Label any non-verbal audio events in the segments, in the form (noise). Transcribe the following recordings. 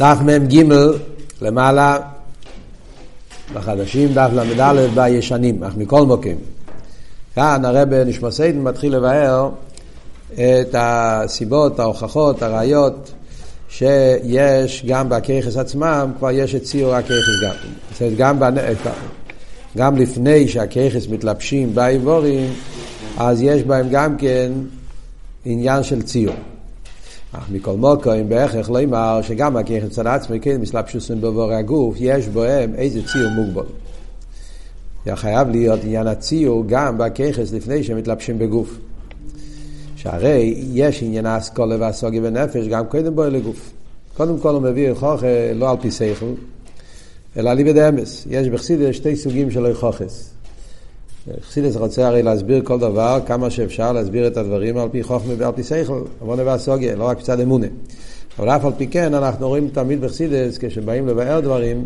דף מ"ג למעלה, בחדשים, דף ל"א בישנים, אך מכל מוקים. כאן הרב נשמסיידן מתחיל לבאר את הסיבות, ההוכחות, הראיות, שיש גם בככס עצמם, כבר יש את ציור הככס גם. זאת אומרת, גם, בנ... גם לפני שהככס מתלבשים באיבורים, אז יש בהם גם כן עניין של ציור. אך מכל מוקרים בהכרח לא אמר שגם הכיכן צד עצמי כן מסלבשוסים בבור הגוף, יש בהם איזה ציור מוגבל. חייב להיות עניין הציור גם בככס לפני שמתלבשים בגוף. שהרי יש עניין האסכולה והסוגיה בנפש גם קודם בו לגוף. קודם כל הוא מביא הוכחה לא על פי שכל, אלא על ליבד אמס. יש בחסידס שתי סוגים של הוכחס. חסידס רוצה הרי להסביר כל דבר, כמה שאפשר להסביר את הדברים על פי חוכמה ועל פי שכל, עוונה והסוגיה, לא רק מצד אמונה. אבל אף על פי כן, אנחנו רואים תמיד בחסידס, כשבאים לבאר דברים,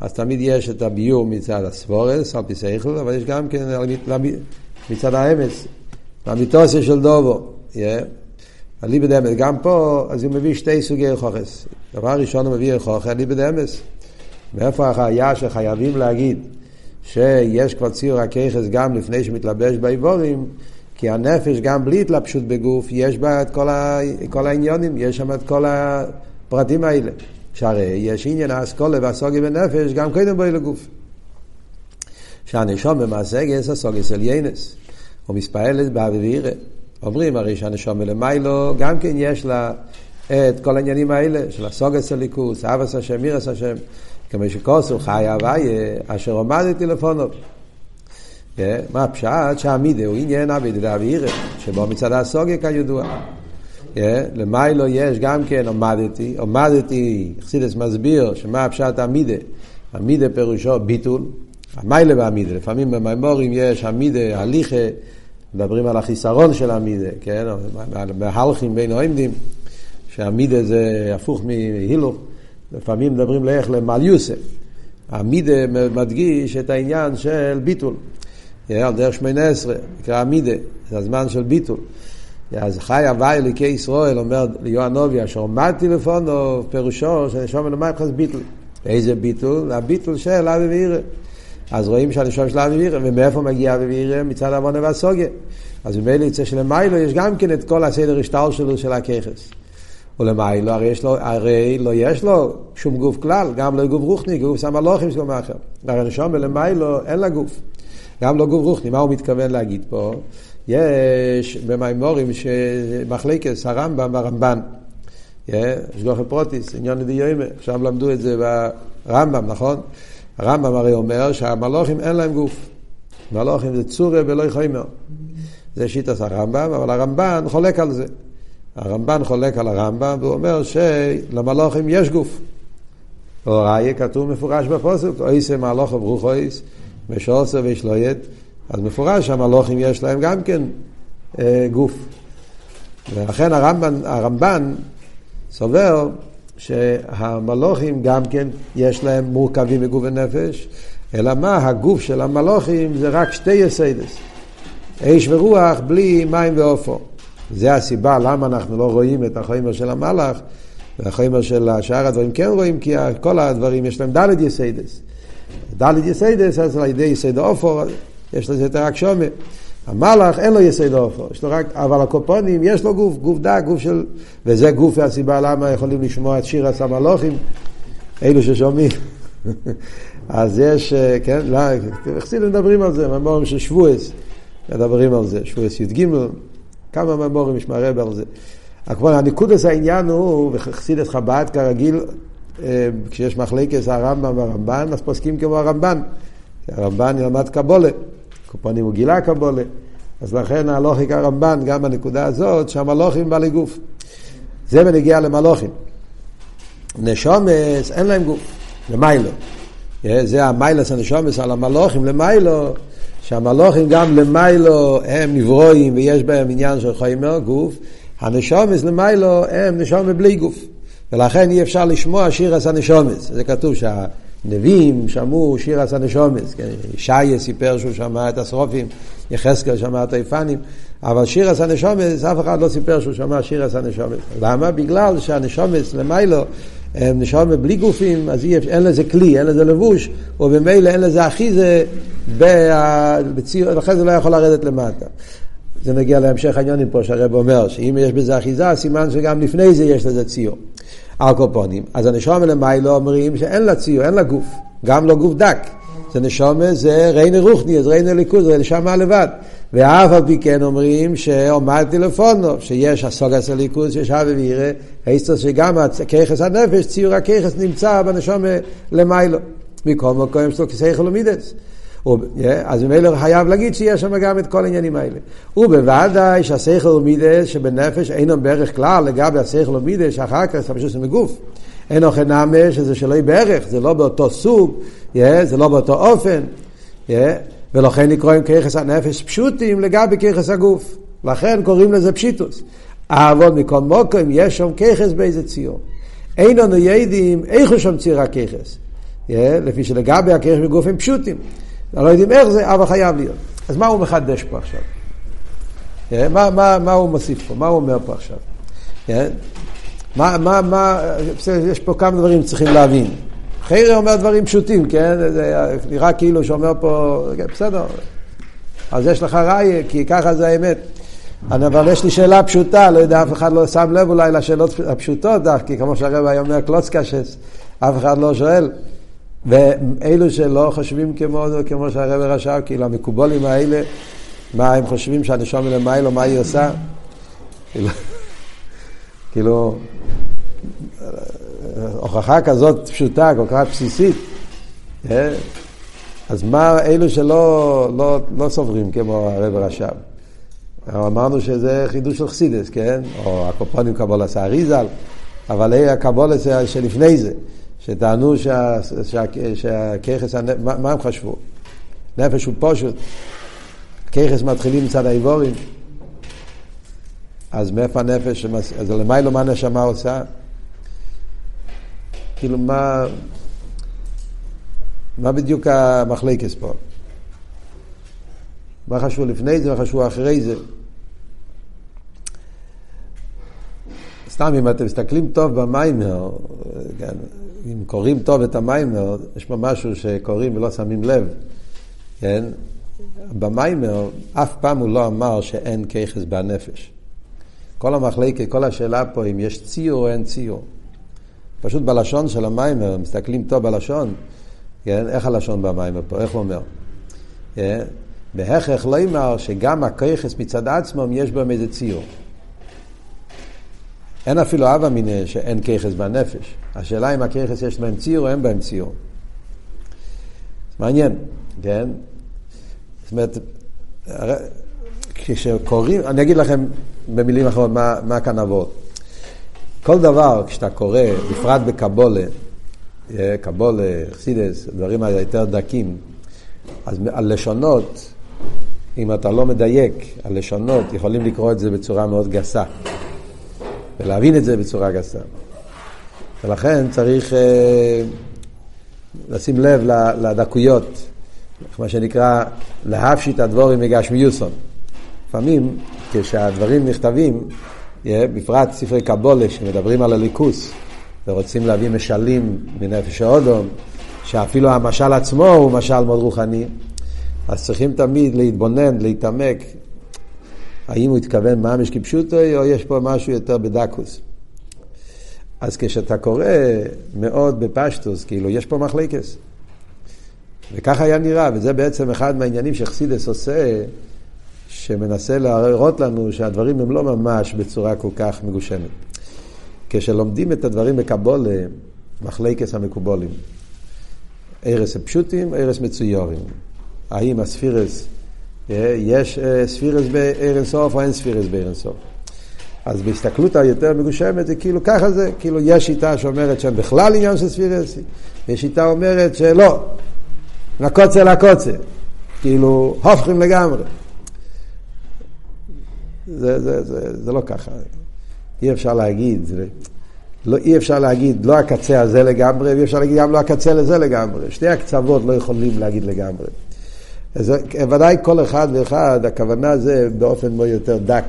אז תמיד יש את הביור מצד הסבורס, על פי שכל, אבל יש גם כן מצד האמץ, המיתוסיה של דובו. Yeah. הליבד אמס, גם פה, אז הוא מביא שתי סוגי הוכחס. דבר ראשון הוא מביא הוכחה, הליבד אמס. מאיפה החיה שחייבים להגיד שיש כבר ציור הככס גם לפני שמתלבש באיבורים, כי הנפש גם בלי התלבשות בגוף, יש בה את כל, ה... כל העניונים, יש שם את כל הפרטים האלה. שהרי יש עניין האסכולה והסוגי בנפש גם קודם בו לגוף. שהנשום במעשה גס הסוגי של ינס, או מספעלת באווירה. אומרים הרי שהנשום מלמיילו גם כן יש לה את כל העניינים האלה של הסוגס הליכוס, אבס השם, מירס השם. כמו שכוסו חי הוויה, אשר עומדתי לפונו. מה הפשט? שהמידה הוא עניין אבידה דאבירה, שבו מצד הסוגיה כידוע. למיילו יש גם כן עומדתי, עומדתי, חסידס מסביר שמה הפשט המידה, המידה פירושו ביטול, המיילה והמידה, לפעמים במימורים יש המידה, הליכה, מדברים על החיסרון של המידה, כן, מהלכים בין העמדים, שהמידה זה הפוך מהילוך. לפעמים מדברים לאיך למעל יוסף. המידה מדגיש את העניין של ביטול. על דרך שמונה עשרה, נקרא המידה, זה הזמן של ביטול. אז חי הוואי אליקי ישראל, אומר ליואנובי, אשר עמדתי לפונו, פירושו שנשום אלוהים מבחינת ביטול. איזה ביטול? הביטול של אבי ואירא. אז רואים שהנשום של אבי ואירא, ומאיפה מגיע אבי ואירא? מצד עוונה והסוגיה. אז ממילא יצא שלמיילו יש גם כן את כל הסדר השטר שלו של הככס. ולמיילו, הרי, יש לו, הרי לא יש לו שום גוף כלל, גם לא גוף רוחני, גוף סמלוכים של מאחר. הרי נשום למיילו אין לה גוף. גם לא גוף רוחני, מה הוא מתכוון להגיד פה? יש במימורים שמחלקס הרמב"ם והרמב"ן. יש גוחל פרוטיס, עניון לדיומא, עכשיו למדו את זה ברמב"ם, נכון? הרמב"ם הרי אומר שהמלוכים אין להם גוף. מלוכים זה צורי ולא חיימר. זה שיטת הרמב"ם, אבל הרמב"ן חולק על זה. הרמב"ן חולק על הרמב"ם והוא אומר שלמלוכים יש גוף. ראיה כתוב מפורש בפוסק, אויסה מלוך וברוך אויס, משעושה וישלויית, אז מפורש שהמלוכים יש להם גם כן אה, גוף. ולכן הרמב"ן, הרמב"ן סובר שהמלוכים גם כן יש להם מורכבים מגוף ונפש, אלא מה, הגוף של המלוכים זה רק שתי יסיידס, אש ורוח בלי מים ועופו. זה הסיבה למה אנחנו לא רואים את החומר של המלאך, והחומר של שאר הדברים כן רואים, כי כל הדברים יש להם דלת יסיידס. דלת יסיידס, אז על ידי יסייד אופו, יש לזה יותר רק שומר. המלאך אין לו יסייד אופו, יש לו רק, אבל הקופונים יש לו גוף, גוף דק, גוף של... וזה גוף והסיבה למה יכולים לשמוע את שיר הסמלוכים, אלו ששומעים. (laughs) אז יש, כן, לא, חסידים מדברים על זה, ממורים של שבועס, מדברים על זה, שבועס י"ג. כמה ממורים יש מהרב על זה. הכוונה, הניקודס העניין הוא, וחסידת חב"ד כרגיל, אה, כשיש מחלקת הרמב"ם והרמב"ן, אז פוסקים כמו הרמב"ן. הרמב"ן ילמד קבולה, קופונים הוא גילה קבולה. אז לכן הלוכיק הרמב"ן, גם בנקודה הזאת, שהמלוכים בעלי גוף. זה בנגיע למלוכים. נשומס, אין להם גוף, למיילו. אה, זה המיילס הנשומס על המלוכים, למיילו. שהמלוכים גם למיילו הם נברואים ויש בהם עניין של חיימר, גוף, הנשומס למיילו הם נשומת בלי גוף. ולכן אי אפשר לשמוע שיר עשה נשומס. זה כתוב שהנביאים שמעו שיר עשה נשומס. כן? סיפר שהוא שמע את השרופים, יחזקאל שמע את היפנים, אבל שיר עשה נשומס, אף אחד לא סיפר שהוא שמע שיר עשה נשומס. למה? בגלל שהנשומס למיילו נשאר בלי גופים, אז אין לזה כלי, אין לזה לבוש, ובמילא אין לזה אחיזה, בציור, לכן זה לא יכול לרדת למטה. זה נגיע להמשך העניונים פה, שהרב אומר, שאם יש בזה אחיזה, סימן שגם לפני זה יש לזה ציור. אלקופונים. אז הנשום למיילו אומרים שאין לה ציור, אין לה גוף, גם לא גוף דק. זה נשומה, זה ריינה רוחני, זה ריינה ליכוז, זה נשמה לבד. ואף על פי כן אומרים שעומד טלפונו, שיש הסוגס הליכוז, שיש אבי וירא, היסטר שגם ככס הנפש, ציור הככס נמצא בנשומה למיילו. מכל מקום שלו כסייכל ומידס. אז ממילא חייב להגיד שיש שם גם את כל העניינים האלה. ובוודאי שהשכל ומידס שבנפש אינו בערך כלל לגבי השכל ומידס שאחר כך פשוט מגוף. אין אוכל נאמה שזה שלא יהיה בערך, זה לא באותו סוג, זה לא באותו אופן, ולכן נקראים כיחס הנפש פשוטים לגבי כיחס הגוף. לכן קוראים לזה פשיטוס. אבל מכל מוקם יש שם כיחס באיזה ציור. אין לנו ידים איך הוא שם ציר הכיחס. לפי שלגבי הכיחס בגוף הם פשוטים. לא יודעים איך זה, אבל חייב להיות. אז מה הוא מחדש פה עכשיו? מה, מה, מה הוא מוסיף פה? מה הוא אומר פה עכשיו? מה, מה, מה, יש פה כמה דברים שצריכים להבין. חיירה אומר דברים פשוטים, כן? זה נראה כאילו שאומר פה, כן, בסדר, אז יש לך ראיה, כי ככה זה האמת. אבל יש לי שאלה פשוטה, לא יודע, אף אחד לא שם לב אולי לשאלות הפשוטות כי כמו שהרב היה אומר קלוצקשס, אף אחד לא שואל. ואלו שלא חושבים כמו, כמו שהרב רשב, כאילו המקובולים האלה, מה הם חושבים שהנשום מלמיילו, מה היא עושה? כאילו, כאילו, הוכחה כזאת פשוטה, כל כך בסיסית, אה? אז מה אלו שלא לא, לא סוברים כמו הרב רשב? אמרנו שזה חידוש של חסידס, כן? או הקופונים קבולס האריזל, אבל הקבולס שלפני זה, שטענו שהככס, מה, הם חשבו? נפש הוא פשוט, ככס מתחילים מצד האיבורים, אז מאיפה הנפש, אז למיילו מה הנשמה עושה? כאילו מה, מה בדיוק המחלקס פה? מה חשבו לפני זה, מה חשבו אחרי זה? סתם אם אתם מסתכלים טוב במיימר, כן, אם קוראים טוב את המיימר, יש פה משהו שקוראים ולא שמים לב, כן? במיימר אף פעם הוא לא אמר שאין ככס בנפש. כל המחלקת, כל השאלה פה אם יש ציור או אין ציור. פשוט בלשון של המיימר, מסתכלים טוב בלשון, כן? איך הלשון במיימר פה, איך הוא אומר? כן? בהכרח לא אמר שגם הכיכס מצד עצמם יש בהם איזה ציור. אין אפילו אבא מיניה שאין כיכס בנפש. השאלה אם הכיכס יש בהם ציור או אין בהם ציור. מעניין, כן? זאת אומרת, כשקוראים, אני אגיד לכם במילים אחרות מה, מה כאן עבוד. כל דבר, כשאתה קורא, בפרט בקבולה, אה, קבולה, חסידס, דברים היותר דקים, אז הלשונות, אם אתה לא מדייק, הלשונות יכולים לקרוא את זה בצורה מאוד גסה, ולהבין את זה בצורה גסה. ולכן צריך אה, לשים לב לדקויות, מה שנקרא להפשיט הדבורים מגשמיוסון. לפעמים כשהדברים נכתבים, בפרט ספרי קבולה שמדברים על הליכוס ורוצים להביא משלים מנפש האודום, שאפילו המשל עצמו הוא משל מאוד רוחני, אז צריכים תמיד להתבונן, להתעמק, האם הוא התכוון ממש כפשוטו או יש פה משהו יותר בדקוס. אז כשאתה קורא מאוד בפשטוס, כאילו יש פה מחלקס. וככה היה נראה, וזה בעצם אחד מהעניינים שחסידס עושה, שמנסה להראות לנו שהדברים הם לא ממש בצורה כל כך מגושמת. כשלומדים את הדברים בקבולה, מחלקס המקובולים, ארס פשוטים, ארס מצויורים. האם הספירס, אה, יש אה, ספירס בארן סוף או אין ספירס בארן סוף. אז בהסתכלות היותר מגושמת זה כאילו ככה זה, כאילו יש שיטה שאומרת שהם בכלל עניין של ספירס, יש שיטה אומרת שלא, לקוצה לקוצה, כאילו הופכים לגמרי. זה, זה, זה, זה לא ככה. אי אפשר להגיד, זה, לא, אי אפשר להגיד לא הקצה הזה לגמרי, ואי אפשר להגיד גם לא הקצה לזה לגמרי. שתי הקצוות לא יכולים להגיד לגמרי. אז ודאי כל אחד ואחד, הכוונה זה באופן מאוד יותר דק.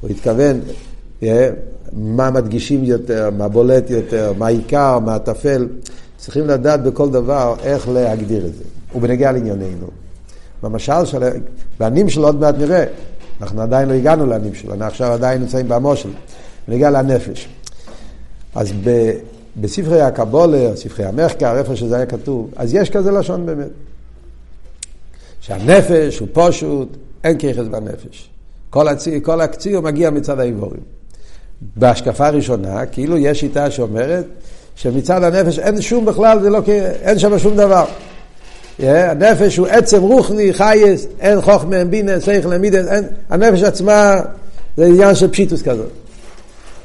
הוא התכוון, yeah, מה מדגישים יותר, מה בולט יותר, מה עיקר, מה טפל. צריכים לדעת בכל דבר איך להגדיר את זה. ובנגיע לענייננו. במשל של... בנים שלו עוד מעט נראה. אנחנו עדיין לא הגענו לנים שלו, אנחנו עכשיו עדיין נמצאים במושל. בנגיע לנפש. אז ב... בספרי הקבולה, ספרי המחקר, איפה שזה היה כתוב, אז יש כזה לשון באמת. שהנפש הוא פשוט, אין כיחס בנפש. כל, הצי, כל הקציר מגיע מצד האיבורים. בהשקפה הראשונה, כאילו יש שיטה שאומרת שמצד הנפש אין שום בכלל, לא, אין שם שום דבר. הנפש הוא עצם רוחני, חייס, אין חוכמה, אין בינה, שכל, אין מידס, הנפש עצמה זה עניין של פשיטוס כזאת.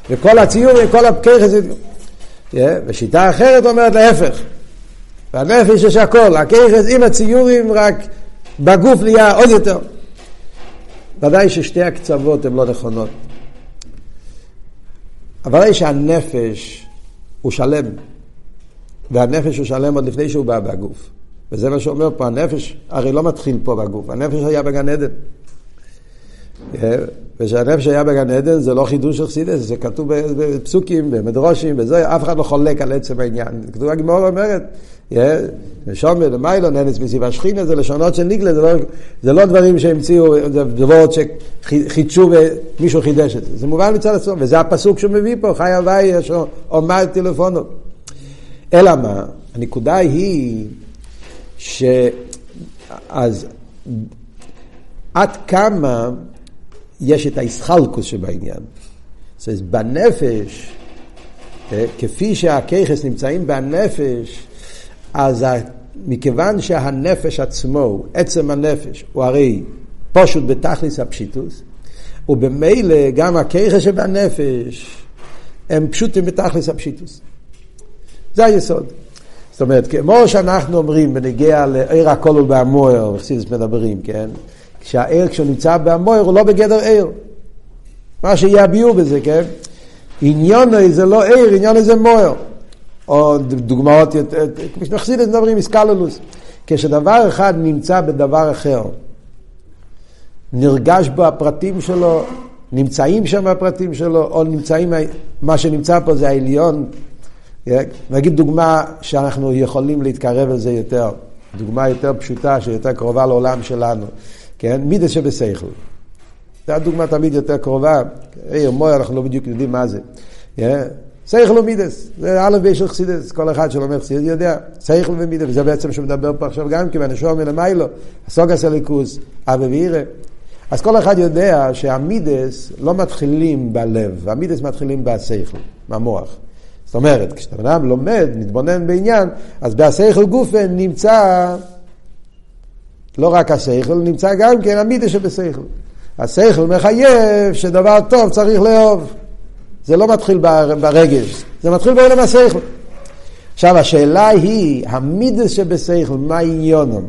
וכל הציורים, כל yeah, ושיטה אחרת אומרת להפך. והנפש יש הכל, הכיחס עם הציורים רק בגוף נהיה עוד יותר. ודאי ששתי הקצוות הן לא נכונות. אבל שהנפש הוא שלם, והנפש הוא שלם עוד לפני שהוא בא בגוף. וזה מה שאומר פה, הנפש הרי לא מתחיל פה בגוף, הנפש היה בגן עדן. ושהנפש היה בגן עדן זה לא חידוש של חסידס, זה כתוב בפסוקים, במדרושים, וזה, אף אחד לא חולק על עצם העניין. כתוב, הגמור אומרת, נשום למיילו, ננס מסביב השכינה, זה לשונות של ניגלה, זה לא, זה לא דברים שהמציאו, זה דברות שחידשו ומישהו חידש את זה. זה מובן מצד עצמו, וזה הפסוק שהוא מביא פה, חי הוואי, יש עומד טלפונו. אלא מה? הנקודה היא ש... אז עד כמה יש את האיסחלקוס שבעניין. זאת אומרת, בנפש, אה, כפי שהכיכס נמצאים בנפש, אז מכיוון שהנפש עצמו, עצם הנפש, הוא הרי פשוט בתכליס הפשיטוס, ובמילא גם הכיכס שבנפש הם פשוטים בתכליס הפשיטוס. זה היסוד. זאת אומרת, כמו שאנחנו אומרים בנגיע לעיר הכל הוא בהמוער, וחסידס מדברים, כן? שהעיר כשהוא נמצא בהמוער הוא לא בגדר עיר. מה הביאור בזה, כן? עניון זה לא עיר, עניון זה מוער. או דוגמאות, כמו שמחסידס מדברים, איסקלולוס. כשדבר אחד נמצא בדבר אחר, נרגש בו הפרטים שלו, נמצאים שם הפרטים שלו, או נמצאים, מה שנמצא פה זה העליון. נגיד דוגמה שאנחנו יכולים להתקרב לזה יותר, דוגמה יותר פשוטה, שיותר קרובה לעולם שלנו, כן? מידס שבשכל. זו הדוגמה תמיד יותר קרובה, עיר מוי, אנחנו לא בדיוק יודעים מה זה. שכל ומידס, זה א' ב' של חסידס, כל אחד שלומד חסידס יודע, שכל ומידס, וזה בעצם שמדבר פה עכשיו גם כי הנשום מלמיילו, הסוגס הליכוס, אבא ואירא. אז כל אחד יודע שהמידס לא מתחילים בלב, המידס מתחילים בשכל, במוח. זאת אומרת, כשאתה אדם לומד, מתבונן בעניין, אז בהשכל גופן נמצא לא רק השכל, נמצא גם כן המידס שבשכל. השכל מחייב שדבר טוב צריך לאהוב. זה לא מתחיל ברגש, זה מתחיל בעולם השכל. עכשיו השאלה היא, המידס שבשכל, מה עניונם?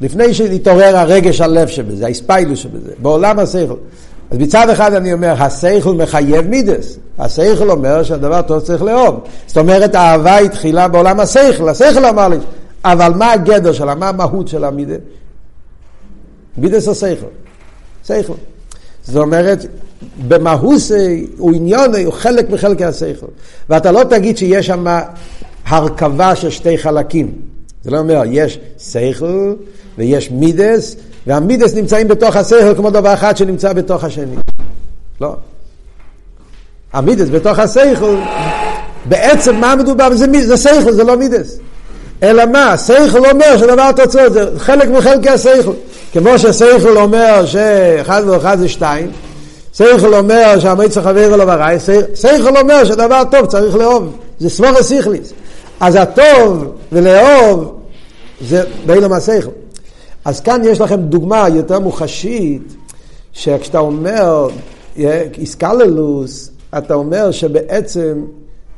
לפני שהתעורר הרגש הלב שבזה, האספיילוס שבזה, בעולם השכל. אז מצד אחד אני אומר, השכל מחייב מידס. השכל אומר שהדבר טוב צריך לאהוב. זאת אומרת, האהבה התחילה בעולם השכל, השכל אמר לי. אבל מה הגדר שלה, מה המהות של המידס? מידס שכל? שכל. זאת אומרת, במהוס הוא עניון, הוא חלק מחלקי השכל. ואתה לא תגיד שיש שם הרכבה של שתי חלקים. זה לא אומר, יש שכל ויש מידס, והמידס נמצאים בתוך השכל כמו דבר אחד שנמצא בתוך השני. לא. המידס בתוך השכל, בעצם מה מדובר? זה, זה שכל, זה לא מידס. אלא מה? שכל אומר שדבר תוצאות, זה חלק מחלקי השכל. כמו ששכל אומר שאחד ואחד זה שתיים, שכל אומר שהמיצר חבר אלו בריא, שכל אומר שדבר טוב צריך לאהוב, זה סבורה סיכליס. אז הטוב ולאהוב זה באילום השכל. אז כאן יש לכם דוגמה יותר מוחשית, שכשאתה אומר איסקללוס, אתה אומר שבעצם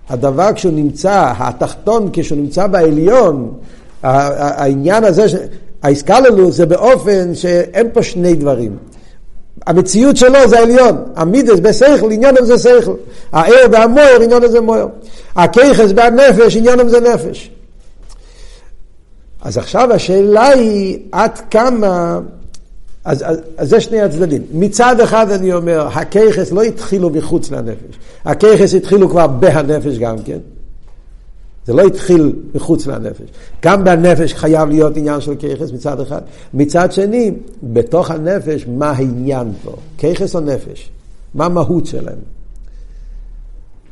הדבר כשהוא נמצא, התחתון כשהוא נמצא בעליון, העניין הזה, האיסקללוס זה באופן שאין פה שני דברים. המציאות שלו זה העליון, המידס בשכל, עניונם זה שכל. הער והמויר, עניונם זה מויר. הכיכס והנפש, עניונם זה נפש. אז עכשיו השאלה היא עד כמה אז, אז, אז זה שני הצדדים. מצד אחד אני אומר, הכיכס לא התחילו מחוץ לנפש, הכיכס התחילו כבר בהנפש גם כן. זה לא התחיל מחוץ לנפש. גם בנפש חייב להיות עניין של כיכס מצד אחד. מצד שני, בתוך הנפש, מה העניין פה? כיכס או נפש? מה המהות שלהם?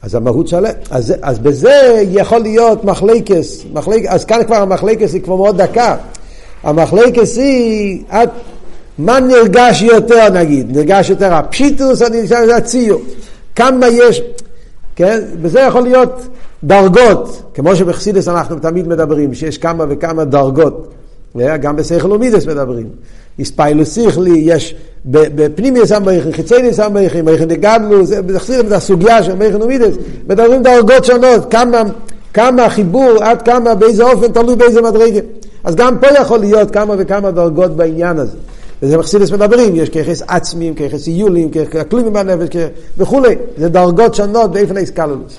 אז המהות שלהם, אז, אז בזה יכול להיות מחלקס, מחלק, אז כאן כבר המחלקס היא כבר מאוד דקה. המחלוקת היא, עד, מה נרגש יותר נגיד? נרגש יותר הפשיטות או נרגש יותר הציור? כמה יש, כן? בזה יכול להיות דרגות, כמו שבחסידות אנחנו תמיד מדברים, שיש כמה וכמה דרגות, גם בשכל ומידות מדברים. התפעלות שכלי, יש בפנימיות המוחין, חיצוניות המוחין, מוחין דגדלות, זה הסוגיה של מוחין ומידות, מדברים דרגות שונות, כמה, כמה חיבור, עד כמה, באיזה אופן, תלוי באיזה מדרגה. אז גם פה יכול להיות כמה וכמה דרגות בעניין הזה. וזה מחסידס מדברים, יש כיחס עצמים, כיחס איולים, כיחס כלומים בנפש וכולי. זה דרגות שונות באיפן האיסקללוס.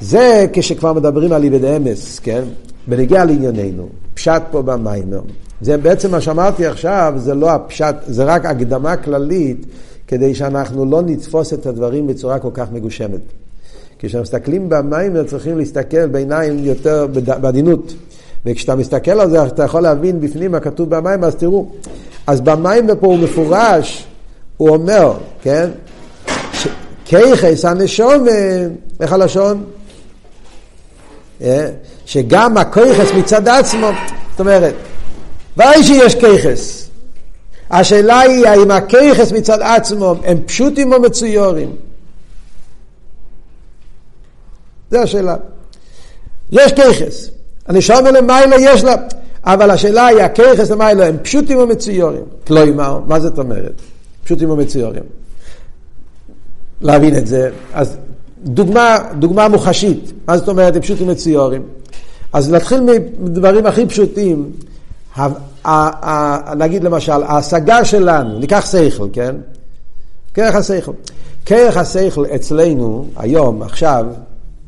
זה כשכבר מדברים על איבד אמס, כן? בנגיע לענייננו, פשט פה במיימר. זה בעצם מה שאמרתי עכשיו, זה לא הפשט, זה רק הקדמה כללית, כדי שאנחנו לא נתפוס את הדברים בצורה כל כך מגושמת. כשמסתכלים במיימר צריכים להסתכל בעיניים יותר בעדינות. וכשאתה מסתכל על זה, אתה יכול להבין בפנים מה כתוב במים, אז תראו. אז במים פה הוא מפורש, הוא אומר, כן? כיחס הנשום, איך הלשון? אה? שגם הכיחס מצד עצמו, זאת אומרת, ודאי שיש כיחס. השאלה היא האם הכיחס מצד עצמו הם פשוטים או מצויורים. זו השאלה. יש כיחס. הנשמה למעלה יש לה, אבל השאלה היא, הכיחס למעלה הם פשוטים או מצויורים? כלומר, מה זאת אומרת? פשוטים או מצויורים? להבין את זה, אז דוגמה, דוגמה מוחשית, מה זאת אומרת, הם פשוטים מצויורים? אז נתחיל מדברים הכי פשוטים, נגיד למשל, ההשגה שלנו, ניקח שכל, כן? כרך השכל. כרך השכל אצלנו, היום, עכשיו,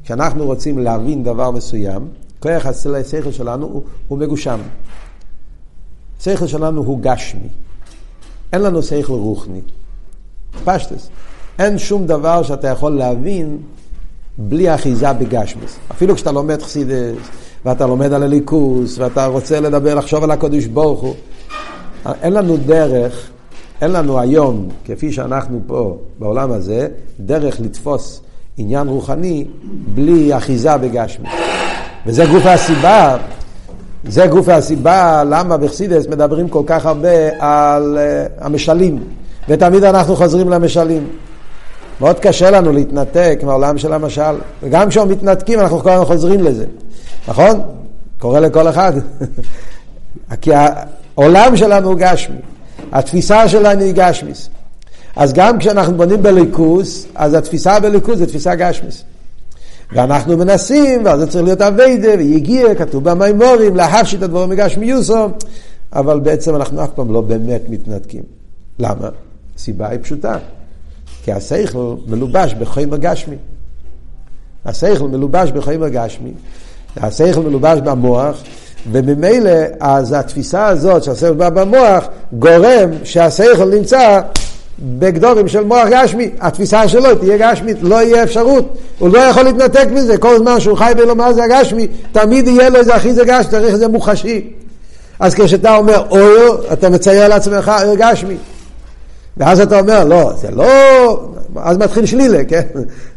כשאנחנו רוצים להבין דבר מסוים, כוח השכל שלנו הוא, הוא מגושם. השכל שלנו הוא גשמי. אין לנו שכל רוחני. פשטס. אין שום דבר שאתה יכול להבין בלי אחיזה בגשמיס. אפילו כשאתה לומד חסידס, ואתה לומד על הליכוס, ואתה רוצה לדבר, לחשוב על הקודש ברוך הוא, אין לנו דרך, אין לנו היום, כפי שאנחנו פה בעולם הזה, דרך לתפוס עניין רוחני בלי אחיזה בגשמיס. וזה גוף הסיבה, זה גוף הסיבה למה בחסידס מדברים כל כך הרבה על uh, המשלים, ותמיד אנחנו חוזרים למשלים. מאוד קשה לנו להתנתק מהעולם של המשל, וגם כשאנחנו מתנתקים אנחנו כל הזמן חוזרים לזה, נכון? קורה לכל אחד. (laughs) כי העולם שלנו הוא גשמי, התפיסה שלנו היא גשמיס. אז גם כשאנחנו בונים בליכוס, אז התפיסה בליכוס זה תפיסה גשמיס. ואנחנו מנסים, ואז זה צריך להיות אביידה, ויגיע, כתוב במימורים, להכשיט את הדברים מגשמיוסו, אבל בעצם אנחנו אף פעם לא באמת מתנתקים. למה? הסיבה היא פשוטה, כי השכל מלובש בחיים הגשמי. השכל מלובש בחיים הגשמי, השכל מלובש במוח, וממילא אז התפיסה הזאת שהשכל בא במוח גורם שהשכל נמצא בגדורים של מוח גשמי, התפיסה שלו תהיה גשמית, לא יהיה אפשרות, הוא לא יכול להתנתק מזה, כל זמן שהוא חי ולא מה זה הגשמי, תמיד יהיה לו איזה אחי זה גשמי, צריך איזה מוחשי. אז כשאתה אומר אור, אתה מצייר לעצמך אור גשמי. ואז אתה אומר, לא, זה לא, אז מתחיל שלילה, כן?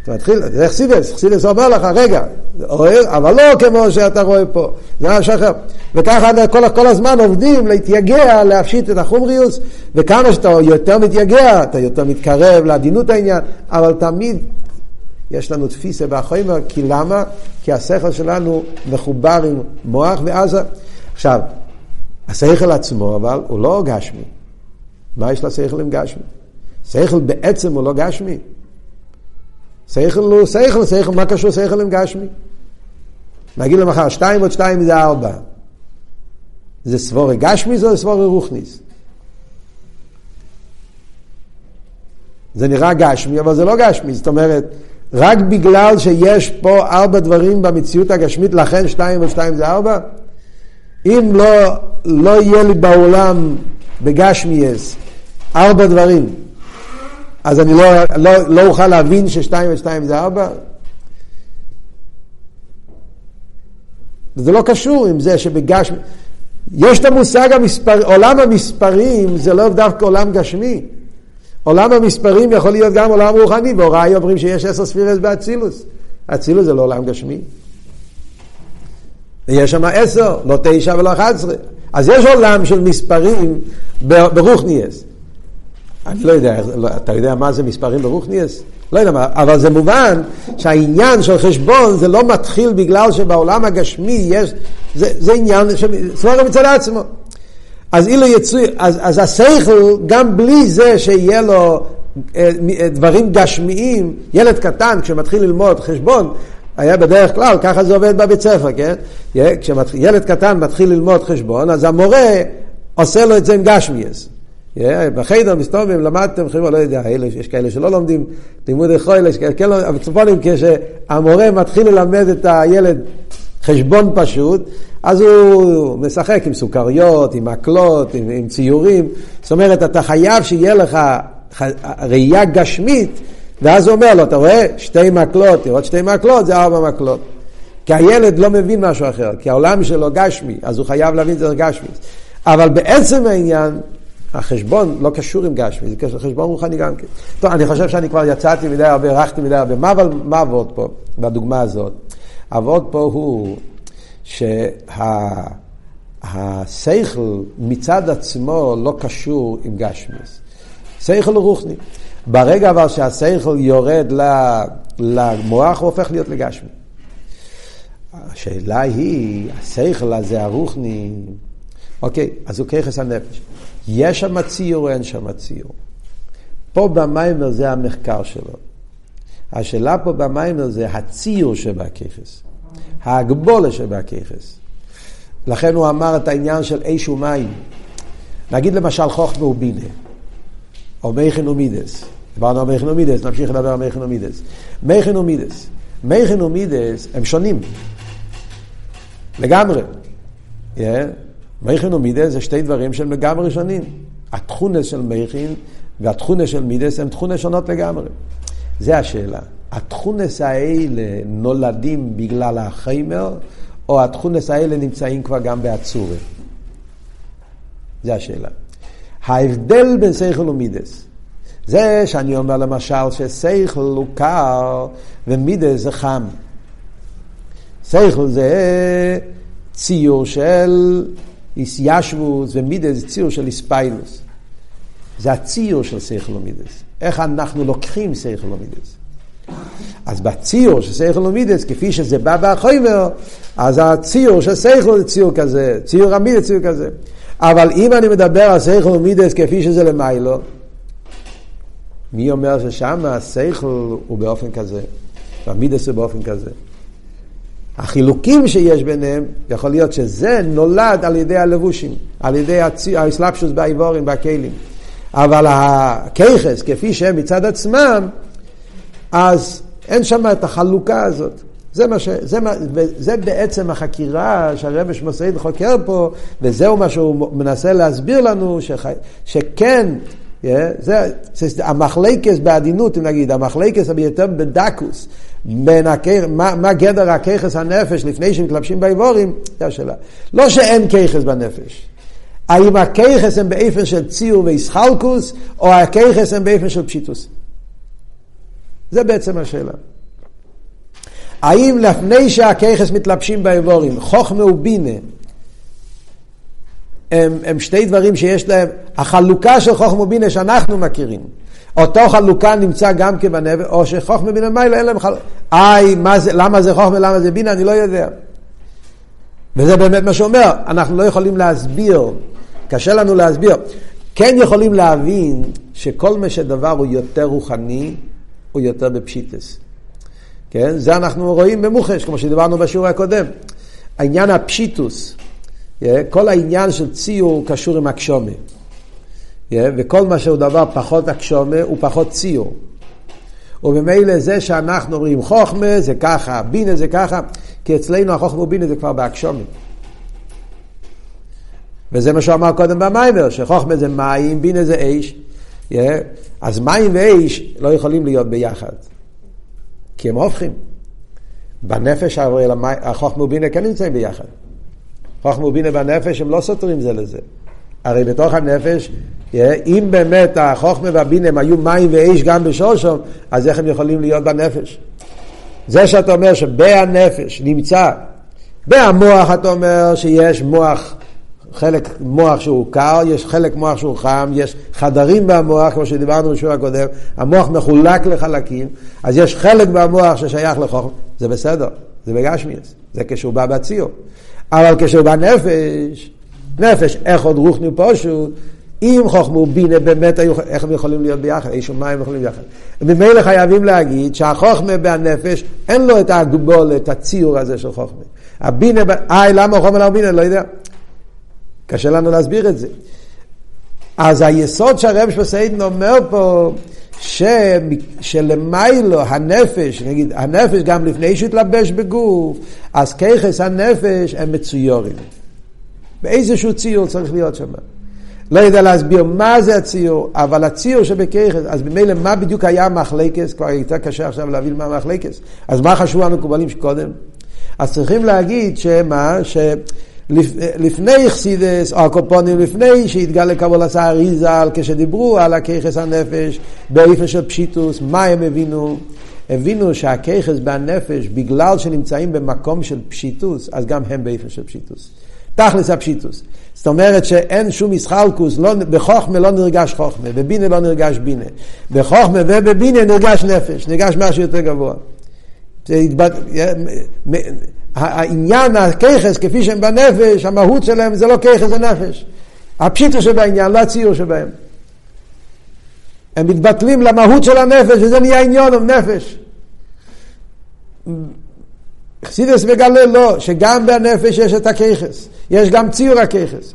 אתה מתחיל, זה חסידס, חסידס אומר לך, רגע, אוהר, אבל לא כמו שאתה רואה פה, זה משהו אחר. וככה כל, כל הזמן עובדים להתייגע, להפשיט את החומריוס, וכמה שאתה יותר מתייגע, אתה יותר מתקרב לעדינות העניין, אבל תמיד יש לנו תפיסה באחרינו, כי למה? כי השכל שלנו מחובר עם מוח ועזה. עכשיו, השכל עצמו, אבל הוא לא גשמי. מה יש לשכל עם גשמי? שכל בעצם הוא לא גשמי. שכל הוא שכל, שכל, מה קשור שכל עם גשמי? נגיד למחר, שתיים עוד שתיים זה ארבע. זה סבורי גשמי זה סבורי רוחניס? זה נראה גשמי, אבל זה לא גשמי. זאת אומרת, רק בגלל שיש פה ארבע דברים במציאות הגשמית, לכן שתיים ושתיים זה ארבע? אם לא, לא יהיה לי בעולם בגשמיאס ארבע דברים, אז אני לא, לא, לא אוכל להבין ששתיים ושתיים זה ארבע? זה לא קשור עם זה שבגשמי... יש את המושג המספר, עולם המספרים זה לא דווקא עולם גשמי. עולם המספרים יכול להיות גם עולם רוחני, בהוראי אומרים שיש עשר ספירס באצילוס. אצילוס זה לא עולם גשמי. ויש שם עשר, לא תשע ולא אחת עשרה. אז יש עולם של מספרים ברוכניאס. אני לא יודע, לא, אתה יודע מה זה מספרים ברוכניאס? לא יודע מה, אבל זה מובן שהעניין של חשבון זה לא מתחיל בגלל שבעולם הגשמי יש, זה, זה עניין של סבורה מצד עצמו. אז אילו יצאו, אז, אז השכל, גם בלי זה שיהיה לו אה, אה, דברים גשמיים, ילד קטן כשמתחיל ללמוד חשבון, היה בדרך כלל, ככה זה עובד בבית ספר, כן? כשילד קטן מתחיל ללמוד חשבון, אז המורה עושה לו את זה עם גשמיאס. בחדר מסתובבים, למדתם, חבר'ה, לא יודע, יש כאלה שלא לומדים לימודי חול, יש כאלה, אבל צפונים, כשהמורה מתחיל ללמד את הילד חשבון פשוט, אז הוא משחק עם סוכריות, עם מקלות, עם, עם ציורים. זאת אומרת, אתה חייב שיהיה לך ראייה גשמית, ואז הוא אומר לו, אתה רואה, שתי מקלות, לראות שתי מקלות זה ארבע מקלות. כי הילד לא מבין משהו אחר, כי העולם שלו גשמי, אז הוא חייב להבין את זה גשמי. אבל בעצם העניין, החשבון לא קשור עם גשמי, זה קשור לחשבון רוחני גם כן. טוב, אני חושב שאני כבר יצאתי מדי הרבה, ערכתי מדי הרבה. מה, אבל, מה עבוד פה, בדוגמה הזאת? עבוד פה הוא שהשכל מצד עצמו לא קשור עם גשמיס. שכל רוחני. ברגע אבל שהשכל יורד למוח, הוא הופך להיות לגשמי. השאלה היא, השכל הזה, הרוחני, אוקיי, אז הוא ככס הנפש. יש שם ציור או אין שם ציור? פה במיימר זה המחקר שלו. השאלה פה במיימר זה הציור שבככס, ההגבולה שבכוחות. לכן הוא אמר את העניין של אש ומים. נגיד למשל חוכמה ובינה, או מוחין ומידות. דיברנו על מוחין ומידות, נמשיך לדבר על מוחין ומידות. מוחין ומידות. מוחין ומידות הם שונים. לגמרי. Yeah. מוחין ומידות זה שתי דברים שהם לגמרי שונים. התכונה של מוחין והתכונה של מידות הם תכונה שונות לגמרי. זה השאלה. התכונות האלה נולדים בגלל החומר, או התכונות האלה נמצאים כבר גם בציור? זה השאלה. ההבדל בין שכל ומידות, זה שאני אומר למשל ששכל הוא קר ומידות זה חם. שכל זה ציור של התיישבות ומידות זה ציור של התפעלות. זה הציור של שכל ומידות. איך אנחנו לוקחים שכל ומידות. אז בציור של שכל ומידות, כפי שזה בא בחומר, אז הציור של שכל זה ציור כזה, ציור המידות ציור כזה. אבל אם אני מדבר על שכל ומידות כפי שזה למעלה, מי אומר ששם השכל הוא באופן כזה, והמידות הוא באופן כזה. החילוקים שיש ביניהם, יכול להיות שזה נולד על ידי הלבושים, על ידי האסלאפשוס באיבורים, בכלים. אבל הכיכס, כפי שהם מצד עצמם, אז אין שם את החלוקה הזאת. זה, מה ש, זה, מה, זה בעצם החקירה שהרבש מוסעיד חוקר פה, וזהו מה שהוא מנסה להסביר לנו, שח, שכן, yeah, זה, זה המחלקס בעדינות, אם נגיד, המחלקס ביותר בדקוס, בין הכיח, מה, מה גדר הכיחס הנפש לפני שמתלבשים באיבורים, זה השאלה. לא שאין כיחס בנפש. האם הכיחס הם באופן של ציור ואיסחלקוס, או הכיחס הם באופן של פשיטוס. זה בעצם השאלה. האם לפני שהכיחס מתלבשים באיבורים, חוכמה ובינה, הם, הם שתי דברים שיש להם, החלוקה של חוכמה ובינה שאנחנו מכירים, אותו חלוקה נמצא גם כן בנבל, או שחוכמה ובינה מיילה אין להם חלוקה. איי, למה זה חוכמה, למה זה בינה, אני לא יודע. וזה באמת מה שאומר, אנחנו לא יכולים להסביר, קשה לנו להסביר. כן יכולים להבין שכל מה שדבר הוא יותר רוחני, הוא יותר בפשיטס. כן? זה אנחנו רואים במוחש, כמו שדיברנו בשיעור הקודם. העניין הפשיטוס, כל העניין של ציור קשור עם הקשומה. וכל מה שהוא דבר פחות הקשומה הוא פחות ציור. וממילא זה שאנחנו אומרים חוכמה זה ככה, בינה זה ככה, כי אצלנו החוכמה ובינה זה כבר בהקשומה. וזה מה שהוא אמר קודם במיימר, שחוכמה זה מים, בינה זה אש. אז מים ואש לא יכולים להיות ביחד, כי הם הופכים. בנפש החוכמה ובינה כן נמצאים ביחד. חוכמה ובינה בנפש הם לא סותרים זה לזה. הרי בתוך הנפש, אם באמת החוכמה והבינה הם היו מים ואש גם בשושום, אז איך הם יכולים להיות בנפש? זה שאתה אומר שבהנפש נמצא, בהמוח אתה אומר שיש מוח, חלק מוח שהוא קר, יש חלק מוח שהוא חם, יש חדרים במוח, כמו שדיברנו בשיעור הקודם, המוח מחולק לחלקים, אז יש חלק במוח ששייך לחוכמה, זה בסדר, זה בגשמיאס, זה כשהוא בא בציור. אבל כשהוא בא נפש, נפש, איך עוד רוחני פשוט, אם חוכמה ובינה באמת היו, איך הם יכולים להיות ביחד? איש ומים יכולים ביחד. ממילא חייבים להגיד שהחוכמה והנפש, אין לו את הגבול, את הציור הזה של חוכמה. הבינה, איי, למה חוכמה לא בינה? לא יודע. קשה לנו להסביר את זה. אז היסוד שהרב שפסיידן אומר פה, ש... שלמיילו הנפש, נגיד, הנפש גם לפני שהתלבש בגוף, אז ככס הנפש הם מצויורים. באיזשהו ציור צריך להיות שם. לא יודע להסביר מה זה הציור, אבל הציור שבככס, אז ממילא מה בדיוק היה מחלקס, כבר יותר קשה עכשיו להבין מה מחלקס. אז מה חשבו המקובלים שקודם? אז צריכים להגיד שמה, שלפני חסידס, או הקופונים לפני שהתגלה קבול עשה אריזל, כשדיברו על הככס הנפש באופן של פשיטוס, מה הם הבינו? הבינו שהככס בנפש, בגלל שנמצאים במקום של פשיטוס, אז גם הם באופן של פשיטוס. תכלס הפשיטוס. זאת אומרת שאין שום מסחלקוס, לא, בחוכמה לא נרגש חוכמה, בבינה לא נרגש בינה. בחוכמה ובבינה נרגש נפש, נרגש משהו יותר גבוה. העניין, הככס, כפי שהם בנפש, המהות שלהם זה לא ככס, זה נפש. הפשיטו שבעניין, לא הציור שבהם. הם מתבטלים למהות של הנפש, וזה נהיה עניון, נפש. חסידס מגלה לא, שגם בנפש יש את הככס, יש גם ציור הככס.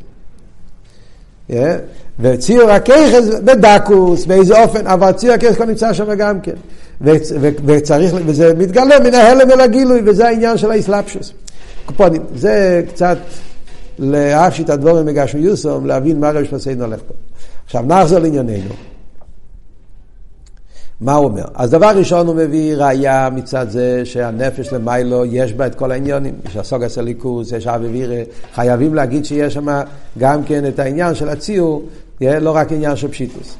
וציור הככס בדקוס, באיזה אופן, אבל ציור הככס כבר נמצא שם גם כן. וצריך, וזה מתגלה מן ההלם אל הגילוי, וזה העניין של האסלאפשוס. קופונים, זה קצת להפשיט הדבורים מגשו יוסום, להבין מה רבי שפסיין הולך פה. עכשיו נחזור לענייננו. מה הוא אומר? אז דבר ראשון הוא מביא ראייה מצד זה שהנפש למיילו יש בה את כל העניונים, יש הסוגס הליכוס, יש אביבירה, חייבים להגיד שיש שם גם כן את העניין של הציור, לא רק עניין של פשיטוס.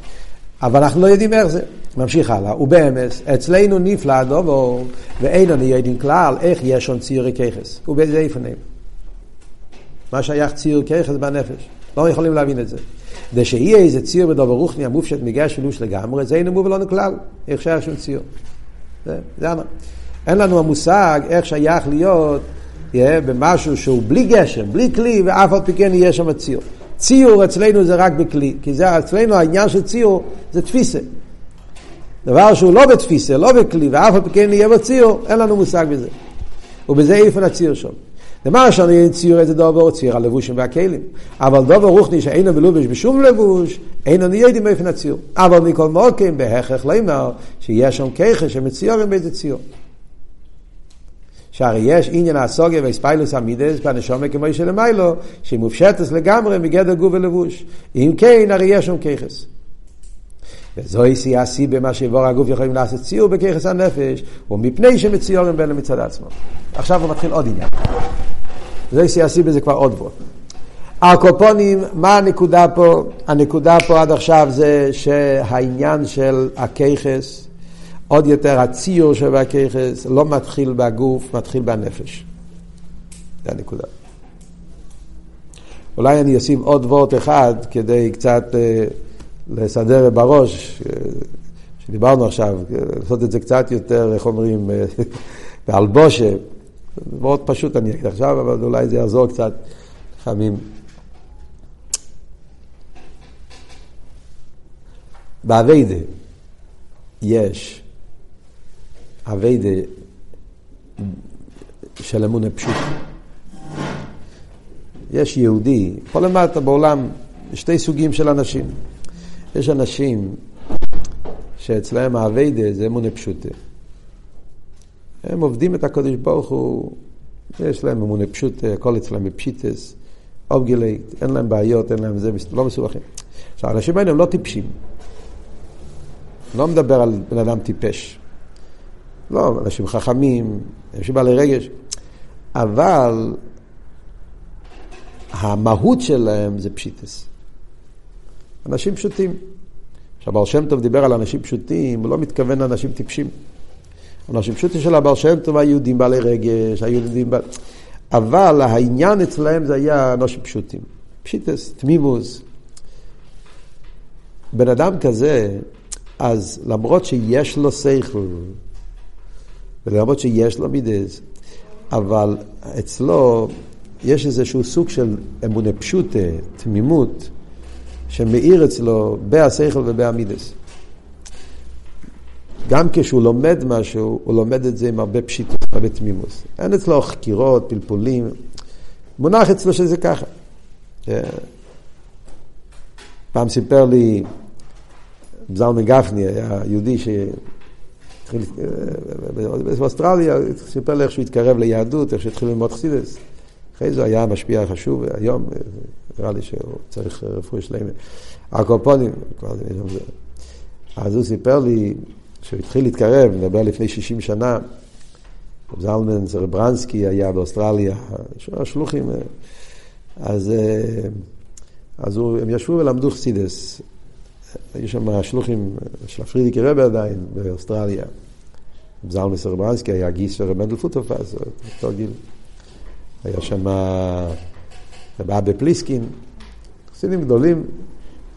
אבל אנחנו לא יודעים איך זה. ממשיך הלאה, ובאמס, אצלנו נפלא הדובו, ואין לנו יודעים כלל איך יש שם ציורי ככס, ובאיזה איפנים. מה שייך ציור ככס בנפש, לא יכולים להבין את זה. שיהיה איזה ציור בדובר רוחני המופשט מגר שילוש לגמרי, זה אין מובן לנו כלל, איך שייך שום ציור. זה, זה אין לנו המושג איך שייך להיות יהיה, במשהו שהוא בלי גשם, בלי כלי, ואף על פי כן יהיה שם ציור. ציור אצלנו זה רק בכלי, כי זה אצלנו העניין של ציור זה תפיסה. דבר שהוא לא בתפיסה, לא בכלי, ואף על פי כן יהיה בציור, אין לנו מושג בזה. ובזה איפה הציור שם. למה שאני ציור איזה דובר, ציור הלבושים והכלים. אבל דובר רוחני שאינו מלובש בשום לבוש, אינו נהיה יודעים איפה הציור. אבל מכל מוקים בהכרח לא אומר שיש שם ככה שמצוירים באיזה ציור. שהרי יש עניין הסוגיה והספיילוס המידס בנשומה כמו שלמיילו, שהיא מופשטת לגמרי מגדר גוף ולבוש. אם כן, הרי יש שם ככס. וזוהי שיא השיא במה שיבור הגוף יכולים לעשות ציור בככס הנפש, ומפני שמצוירים בין מצד עצמו. עכשיו הוא מתחיל עוד עניין. זוהי שיא השיא בזה כבר עוד בו. הקופונים, מה הנקודה פה? הנקודה פה עד עכשיו זה שהעניין של הככס, עוד יותר הציור של הככס, לא מתחיל בגוף, מתחיל בנפש. זה הנקודה. אולי אני אשים עוד וורט אחד כדי קצת אה, לסדר בראש, שדיברנו עכשיו, לעשות את זה קצת יותר, איך אומרים, (laughs) באלבושה. מאוד פשוט אני אגיד עכשיו, אבל אולי זה יעזור קצת לפעמים. באביידה יש אביידה של אמונה פשוט. יש יהודי, פה למטה בעולם, שתי סוגים של אנשים. יש אנשים שאצלהם העבודה זה אמונה פשוטה. הם עובדים את הקודש ברוך הוא, יש להם אמונה פשוטה, הכל אצלם בפשיטות, אפגעלייגט, אין להם בעיות, אין להם זה, לא מסובכים. עכשיו, האנשים האלה הם לא טיפשים. לא מדבר על בן אדם טיפש. לא, אנשים חכמים, אנשים בעלי רגש. אבל המהות שלהם זה פשיטס. אנשים פשוטים. עכשיו, בר שם טוב דיבר על אנשים פשוטים, הוא לא מתכוון לאנשים טיפשים. אנשים פשוטים של הבר שם טוב היו יהודים בעלי רגש, היו יהודים בעלי... אבל העניין אצלהם זה היה אנשים פשוטים. פשיטס, תמימוס. בן אדם כזה, אז למרות שיש לו שכל, ולמרות שיש לו מידס, אבל אצלו יש איזשהו סוג של אמונה פשוטה, תמימות, שמאיר אצלו בהשכל ובהמידס. גם כשהוא לומד משהו, הוא לומד את זה עם הרבה פשיטות, הרבה תמימוס. אין אצלו חקירות, פלפולים. מונח אצלו שזה ככה. אה, פעם סיפר לי זלמן גפני, היה יהודי ש... אה, באוסטרליה, סיפר לי איך שהוא התקרב ליהדות, איך שהתחיל ללמוד חסידס. אחרי זה היה משפיע חשוב, היום אה, נראה לי שהוא צריך רפואי שלמה. הקופונים, אז הוא סיפר לי כשהוא התחיל להתקרב, נדבר לפני 60 שנה, זלמן זרברנסקי היה באוסטרליה, השלוחים, אז, אז הוא, הם ישבו ולמדו חסידות. היו שם שלוחים של הפריערדיקער רבי עדיין באוסטרליה. זלמן סרברינסקי היה גיס של רב מנדל אז, אותו גיל. היה שם רב אבא פליסקין, חסידים גדולים.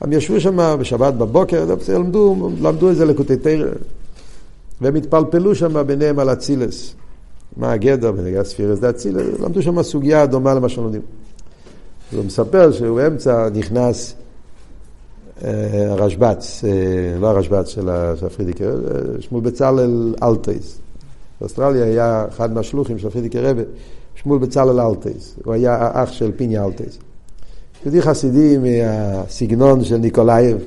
הם ישבו שם בשבת בבוקר, למדו, למדו איזה לקוטי תורה. והם התפלפלו שם ביניהם על אצילות. מה הגדר בנוגע ספירות דאצילות, למדו שם סוגיה דומה למה שלומדים. הוא מספר שהוא באמצע נכנס אה, הרשב"ץ, אה, לא הרשב"ץ של הפריערדיקער, אה, שמואל בצלאל אלטהויז. באוסטרליה היה אחד מהשלוחים של הפריערדיקער רבי, שמואל בצלאל אלטהויז. הוא היה האח של פיני אלטהויז. יהודי חסידי מהסגנון של ניקולאייב.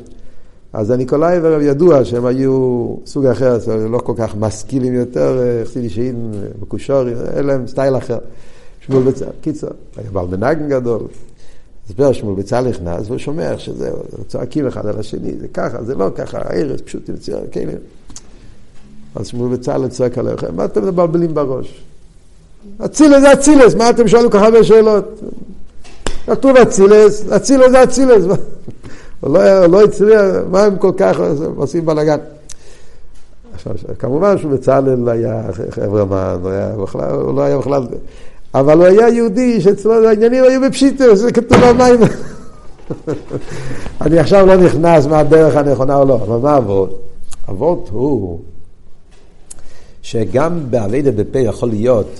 אז הניקולאייבער ידוע שהם היו סוג אחר, לא כל כך משכילים יותר, אה, חסידי שאין, מקושורים, אין להם סטייל אחר. שמואל בצל, קיצר, היה בעל מנהגן גדול. הסבר שמואל בצל נכנס והוא שומע איך שזה, צועקים אחד על השני, זה ככה, זה לא ככה, הארץ פשוט ציור, כן. אז שמואל בצל צועק עליכם, מה אתם מבלבלים בראש? אצילס זה אצילס, מה אתם שואלים כל כך הרבה שאלות? כתוב אצילס, אצילס זה אצילס. (laughs) הוא לא, לא הצליח, מה הם כל כך עושים בלאגן? עכשיו, כמובן שבצלאל היה חברמן, הוא, היה בכלל, הוא לא היה בכלל... אבל הוא היה יהודי שאצלו העניינים היו בפשיטו, זה כתוב במים. אני עכשיו לא נכנס מה הדרך הנכונה או לא, אבל מה אבות? אבות הוא שגם באביידה בפה יכול להיות,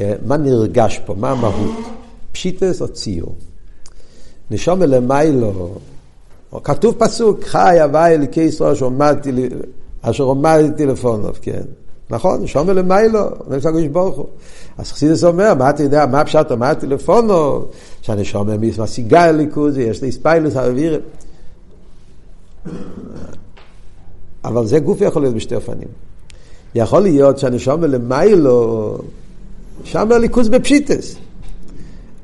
אה, מה נרגש פה, מה המהות? פשיטס או ציור. נשום למיילו, כתוב פסוק, חי הווי אליקי ישראל אשר עומדתי לפונוב, כן? נכון, שומר למיילו, אומר הקדוש ברוך הוא. אז חסידס אומר, מה אתה יודע, מה פשט עמדתי לפונו, שאני שומר משיגה אליקוז, יש לי ספיילוס האוויר. אבל זה גוף יכול להיות בשתי אופנים. יכול להיות שאני שומר למיילו, שומר ליכוז בפשיטס.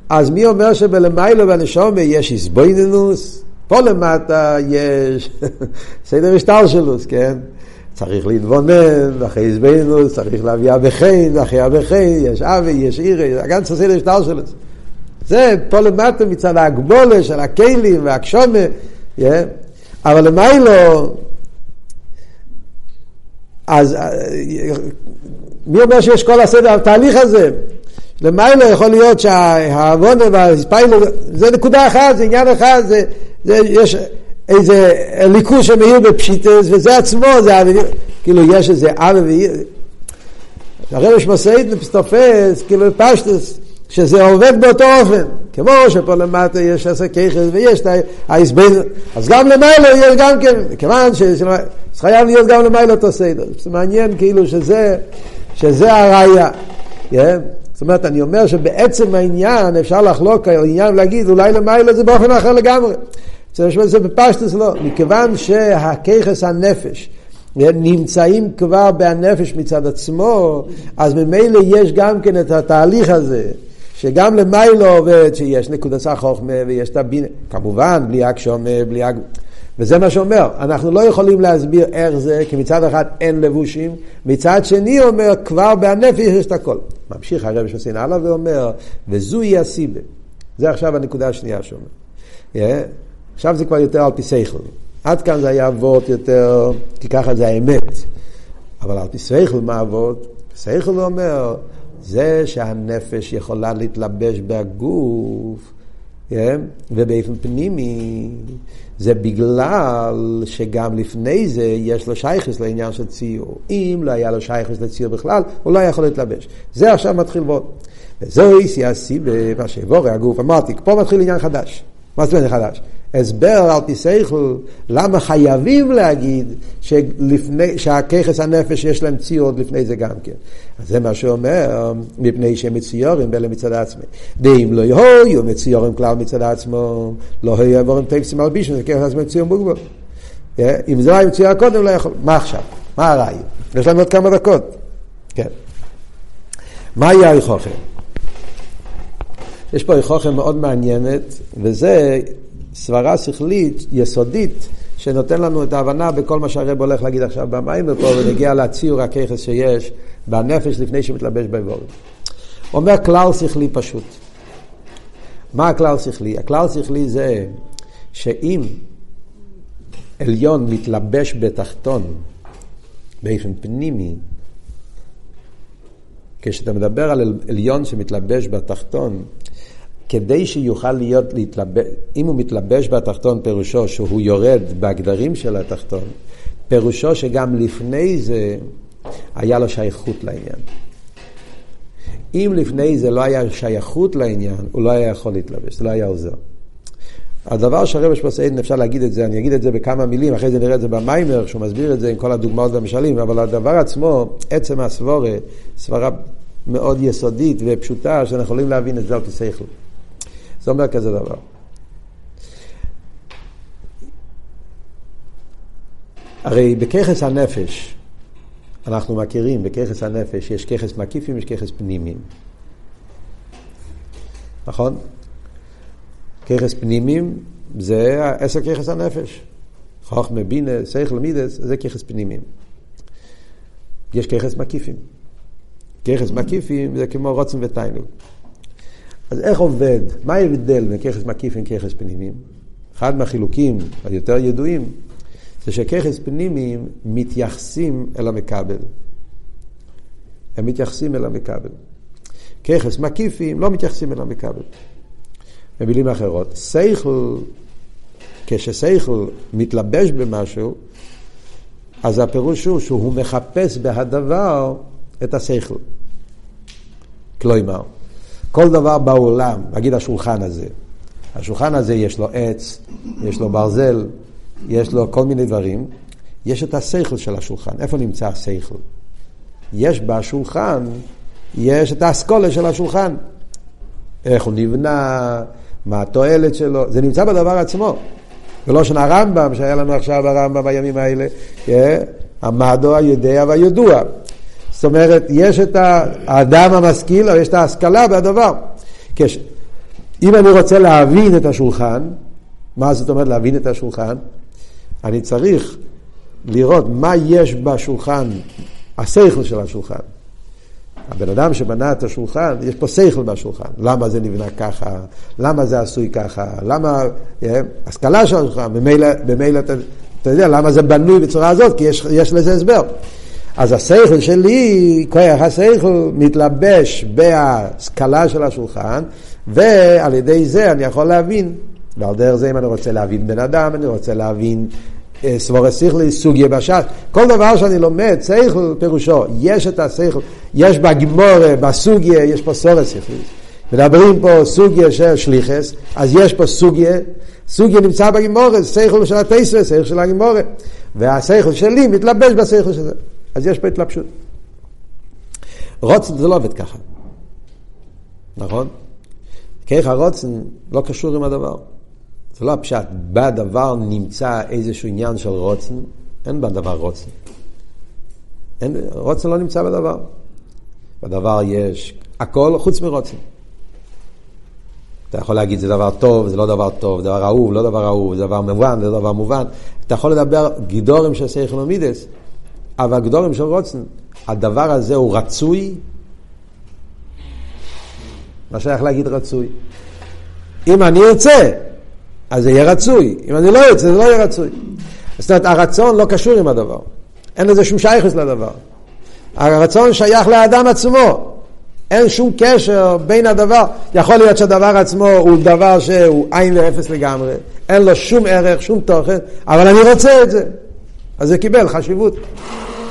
אז מי אומר שבלמיילו והנשומר יש איסבויננוס? פה למטה יש (laughs) סדר השטלשלוס, כן? צריך להתבונן, ואחרי עזבנו צריך להביא אבי ואחרי אבי חן יש אבי, יש עירי, גם סדר השטלשלוס. זה פה למטה מצד ההגבולה של הכלים והקשומה, yeah. אבל למיילו, אז אה, מי אומר שיש כל הסדר, התהליך הזה? למיילו יכול להיות שהעוונה והספיילו, זה נקודה אחת, זה עניין אחד, זה זה, יש איזה ליכוז שמאיר בפשיטס, וזה עצמו, זה כאילו יש איזה אבי ואיר. הרב שמסעיד תופס, כאילו פשטס, שזה עובד באותו אופן. כמו שפה למטה יש עשר ככס ויש את ההסבר, אז גם למעלה יש גם כן, כיוון שחייב להיות גם למעלה אותו סדר. זה מעניין כאילו שזה, שזה הראייה. Yeah. זאת אומרת, אני אומר שבעצם העניין אפשר לחלוק על העניין ולהגיד אולי למעלה זה באופן אחר לגמרי. זה בפשטוס לא, מכיוון שהכיכס הנפש נמצאים כבר בהנפש מצד עצמו, אז ממילא יש גם כן את התהליך הזה שגם למיילו עובד שיש נקודת החוכמה ויש את הבינה, כמובן בלי הקשומה, בלי הג... וזה מה שאומר, אנחנו לא יכולים להסביר איך זה, כי מצד אחד אין לבושים, מצד שני אומר, כבר בהנפש יש את הכל. ממשיך הרב שעושים הלאה ואומר, וזוהי הסיבה. זה עכשיו הנקודה השנייה שאומר. Yeah. עכשיו זה כבר יותר על פי שכל. עד כאן זה היה אבות יותר, כי ככה זה האמת. אבל על פי שכל מה אבות? שכל אומר, זה שהנפש יכולה להתלבש בגוף, yeah, ובאופן פנימי, זה בגלל שגם לפני זה יש לו שייכס לעניין של ציור. אם לא היה לו שייכס לציור בכלל, הוא לא יכול להתלבש. זה עכשיו מתחיל בו. וזהו איסי הסיבה, מה שיבורי הגוף, אמרתי, פה מתחיל עניין חדש. מה זאת אומרת חדש? הסבר על פי שכל, למה חייבים להגיד שהככס הנפש יש להם ציור עוד לפני זה גם כן. אז זה מה שאומר, מפני שהם מציורים אלה מצד עצמם. ואם לא יהיו מציורים כלל מצד עצמו, לא יהיו עבורים טקסטים על בישון, זה ככס עצמם ציור מוגבל. אם זה היה מציור קודם, לא יכול. מה עכשיו? מה הרעיון? יש לנו עוד כמה דקות. כן. מה יהיה היכוכם? יש פה היכוכם מאוד מעניינת, וזה סברה שכלית יסודית שנותן לנו את ההבנה בכל מה שהרב הולך להגיד עכשיו במים ופה ונגיע לציור הככס שיש בנפש לפני שמתלבש באבורים. אומר כלל שכלי פשוט. מה הכלל שכלי? הכלל שכלי זה שאם עליון מתלבש בתחתון באופן פנימי, כשאתה מדבר על עליון שמתלבש בתחתון, כדי שיוכל להיות, להתלבש, אם הוא מתלבש בתחתון, פירושו שהוא יורד בהגדרים של התחתון, פירושו שגם לפני זה היה לו שייכות לעניין. אם לפני זה לא היה שייכות לעניין, הוא לא היה יכול להתלבש, זה לא היה עוזר. הדבר שהרבש פוסעין, אפשר להגיד את זה, אני אגיד את זה בכמה מילים, אחרי זה נראה את זה במיימר, שהוא מסביר את זה עם כל הדוגמאות והמשלים, אבל הדבר עצמו, עצם הסבורה, סברה מאוד יסודית ופשוטה, שאנחנו יכולים להבין את זה על פי שכל. זה אומר כזה דבר. הרי בככס הנפש, אנחנו מכירים, בככס הנפש יש ככס מקיפים, יש ככס פנימיים. נכון? ככס פנימיים זה עשר ככס הנפש. חוכמה, בינה, שכל, מידס, זה ככס פנימיים. יש ככס מקיפים. ככס מקיפים זה כמו רוצן ותיינוג. אז איך עובד? מה ההבדל בין ככס מקיף וככס פנימיים? אחד מהחילוקים היותר ידועים זה שככס פנימיים מתייחסים אל המכבל. הם מתייחסים אל המכבל. ככס מקיפים לא מתייחסים אל המכבל. במילים אחרות, שכל, כששכל מתלבש במשהו, אז הפירוש הוא שהוא מחפש בהדבר את השכל. כלומר, כל דבר בעולם, נגיד השולחן הזה, השולחן הזה יש לו עץ, יש לו ברזל, יש לו כל מיני דברים, יש את השכל של השולחן. איפה נמצא השכל? יש בשולחן, יש את האסכולה של השולחן. איך הוא נבנה, מה התועלת שלו, זה נמצא בדבר עצמו. ולא שנה רמב"ם, שהיה לנו עכשיו הרמב"ם בימים האלה, אה? המדו היודע והידוע. זאת אומרת, יש את האדם המשכיל, או יש את ההשכלה בדבר. כש... אם אני רוצה להבין את השולחן, מה זאת אומרת להבין את השולחן? אני צריך לראות מה יש בשולחן, השכל של השולחן. הבן אדם שבנה את השולחן, יש פה שכל בשולחן. למה זה נבנה ככה? למה זה עשוי ככה? למה... אה, השכלה של השולחן, במילא אתה, אתה יודע למה זה בנוי בצורה הזאת, כי יש, יש לזה הסבר. אז השכל שלי, כוח השכל, מתלבש בהשכלה של השולחן, ועל ידי זה אני יכול להבין. ועל דרך זה אם אני רוצה להבין בן אדם, אני רוצה להבין אה, סבורי שכלי, סוגיה בש"ס. כל דבר שאני לומד, שכל פירושו, יש את השכל, יש בגימורה, בסוגיה, יש פה סורי שכלי. מדברים פה סוגיה של שליחס, אז יש פה סוגיה, סוגיה נמצא בגימורה, שכל של התסר, שכל של הגימורה. והשכל שלי מתלבש בשכל של זה. אז יש פה התלבשות. רוצן זה לא עובד ככה, נכון? ככה רוצן לא קשור עם הדבר. זה לא הפשט, בדבר נמצא איזשהו עניין של רוצן, אין בדבר רוצן. אין, רוצן לא נמצא בדבר. בדבר יש הכל חוץ מרוצן. אתה יכול להגיד זה דבר טוב, זה לא דבר טוב, דבר אהוב, לא דבר אהוב, זה דבר מובן, זה לא דבר מובן. אתה יכול לדבר גידורים של סייכלומידס, אבל גידורים של רוצן, הדבר הזה הוא רצוי, מה שייך להגיד רצוי? אם אני ארצה, אז זה יהיה רצוי, אם אני לא ארצה, זה לא יהיה רצוי. זאת אומרת, הרצון לא קשור עם הדבר, אין לזה שום שייכות לדבר. הרצון שייך לאדם עצמו. אין שום קשר בין הדבר, יכול להיות שהדבר עצמו הוא דבר שהוא עין ואפס לגמרי, אין לו שום ערך, שום תוכן, אבל אני רוצה את זה. אז זה קיבל חשיבות.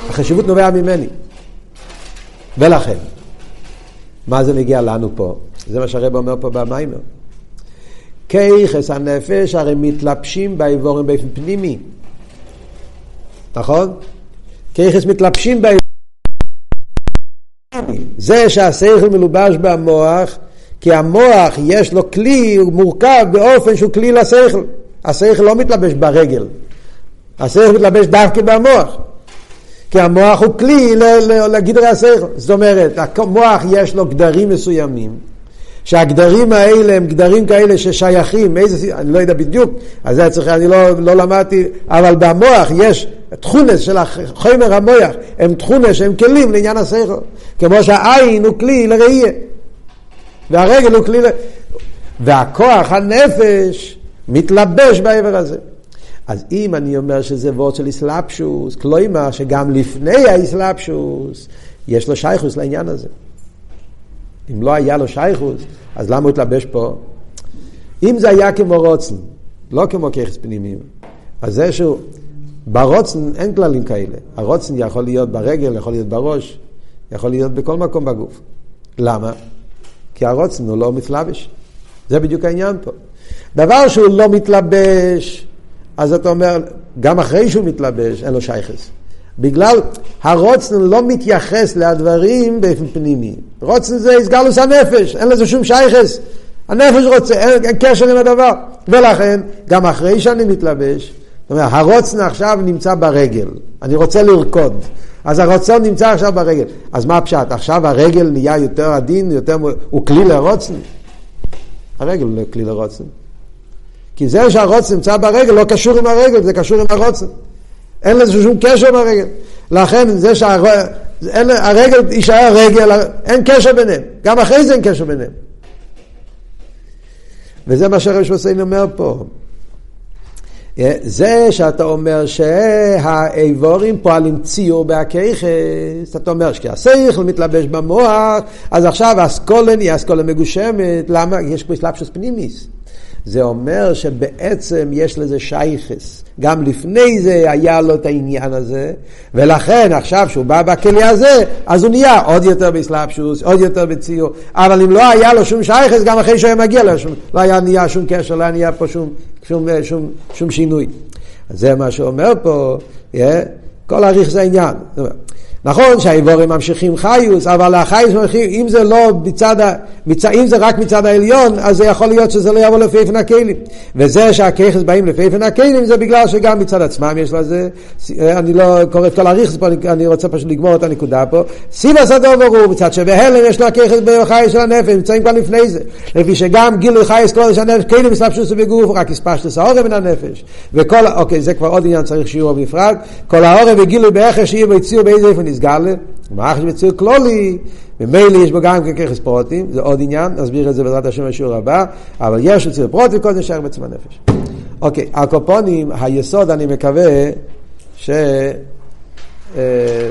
החשיבות נובע ממני. ולכן, מה זה מגיע לנו פה? זה מה שהרב אומר פה במיימר. כיחס הנפש הרי מתלבשים באיבורים באופן פנימי. נכון? כיחס מתלבשים באיבורים זה שהשכל מלובש במוח, כי המוח יש לו כלי, הוא מורכב באופן שהוא כלי לשכל. השכל לא מתלבש ברגל, השכל מתלבש דווקא במוח. כי המוח הוא כלי לגדרי השכל. זאת אומרת, המוח יש לו גדרים מסוימים, שהגדרים האלה הם גדרים כאלה ששייכים, איזה, אני לא יודע בדיוק, אז זה צריך, אני לא, לא למדתי, אבל במוח יש תכונס של החומר המוח, הם תכונס שהם כלים לעניין השכל. כמו שהעין הוא כלי לראייה, והרגל הוא כלי ל... והכוח, הנפש, מתלבש בעבר הזה. אז אם אני אומר שזה וורד של איסלאפשוס, כלומר שגם לפני האיסלאפשוס יש לו שייכוס לעניין הזה. אם לא היה לו שייכוס, אז למה הוא התלבש פה? אם זה היה כמו רוצן, לא כמו ככס פנימיים, אז זה שהוא, ברוצן אין כללים כאלה. הרוצן יכול להיות ברגל, יכול להיות בראש, יכול להיות בכל מקום בגוף. למה? כי הרוצן הוא לא מתלבש. זה בדיוק העניין פה. דבר שהוא לא מתלבש, אז אתה אומר, גם אחרי שהוא מתלבש, אין לו שייכס. בגלל הרוצן לא מתייחס לדברים באופן פנימי. רוצן זה הסגלוס הנפש, אין לזה שום שייכס. הנפש רוצה, אין, אין קשר עם הדבר. ולכן, גם אחרי שאני מתלבש, זאת אומרת, הרוצן עכשיו נמצא ברגל, אני רוצה לרקוד. אז הרצון נמצא עכשיו ברגל. אז מה הפשט? עכשיו הרגל נהיה יותר עדין, יותר... הוא כלי לרוצן? הרגל הוא כלי לרוצן. כי זה שהרוצן נמצא ברגל לא קשור עם הרגל, זה קשור עם הרוצן. אין לזה שום קשר ברגל. לכן זה שהרגל יישאר רגל, אין קשר ביניהם. גם אחרי זה אין קשר ביניהם. וזה מה שהרב שמסיין אומר פה. זה שאתה אומר שהאיבורים פועלים ציור בהכיכס, אתה אומר שכי השכל מתלבש במוח, אז עכשיו האסכולה נהיה אסכולה מגושמת, למה? יש פה סלפשוס פנימיס. זה אומר שבעצם יש לזה שייכס. גם לפני זה היה לו את העניין הזה, ולכן עכשיו שהוא בא בכלי הזה, אז הוא נהיה עוד יותר באסלאפשוס, עוד יותר בציור. אבל אם לא היה לו שום שייכס, גם אחרי שהוא היה מגיע לו, שום, לא היה נהיה שום קשר, לא היה נהיה פה שום, שום, שום, שום שינוי. זה מה שאומר פה, yeah, כל אריך זה העניין. נכון שהאיבורים ממשיכים חיוס, אבל החיוס ממשיכים, אם זה לא מצד, מצד, אם זה רק מצד העליון, אז זה יכול להיות שזה לא יבוא לפי איפן הכלים. וזה שהככס באים לפי איפן הכלים, זה בגלל שגם מצד עצמם יש לזה, אני לא קורא את כל הריכס פה, אני רוצה פשוט לגמור את הנקודה פה. סיבס הדובר הוא מצד שבהלם יש לו הככס בחייס של הנפש, נמצאים כבר לפני זה. לפי שגם גילוי חייס קודש הנפש, כלים מסלבשוס בגוף, רק הספשטוס העורב מן הנפש. וכל, אוקיי, זה כבר עוד עניין, צריך שיעור בנפרד. כל העורב וגילוי באחר שיהיה באיזה איפה נסגלה, ומאחר שבציור כלולי, ממילא יש בו גם כן ככס פרוטים, זה עוד עניין, נסביר את זה בעזרת השם בשיעור הבא, אבל יש בציור פרוטים, קודם שייך בעצם הנפש. אוקיי, הקופונים, היסוד אני מקווה ש... אה,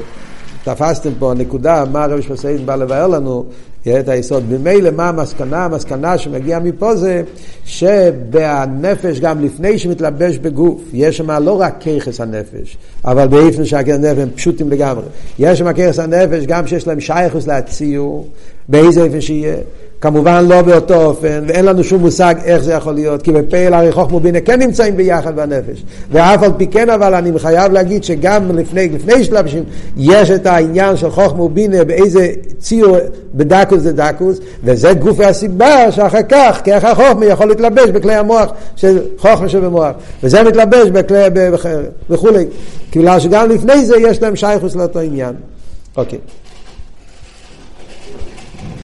תפסתם פה נקודה, מה הרב שמסעיד בא לבאר לנו, את היסוד. ממילא מה המסקנה? המסקנה שמגיעה מפה זה שבנפש, גם לפני שמתלבש בגוף, יש שם לא רק ככס הנפש, אבל באיפן שהכס הנפש הם פשוטים לגמרי. יש שם ככס הנפש גם שיש להם שייכוס להציור, באיזה איפן שיהיה. כמובן לא באותו אופן, ואין לנו שום מושג איך זה יכול להיות, כי בפעל הרי חוכמו בינה כן נמצאים ביחד בנפש. ואף על פי כן, אבל אני חייב להגיד שגם לפני, לפני שלבים יש את העניין של חוכמו בינה באיזה ציור בדקוס זה דקוס, וזה גוף הסיבה שאחר כך, כרך החוכמה יכול להתלבש בכלי המוח של חוכמה שבמוח, וזה מתלבש בכלי, וכולי. כי שגם לפני זה יש להם שייכוס לאותו עניין. אוקיי.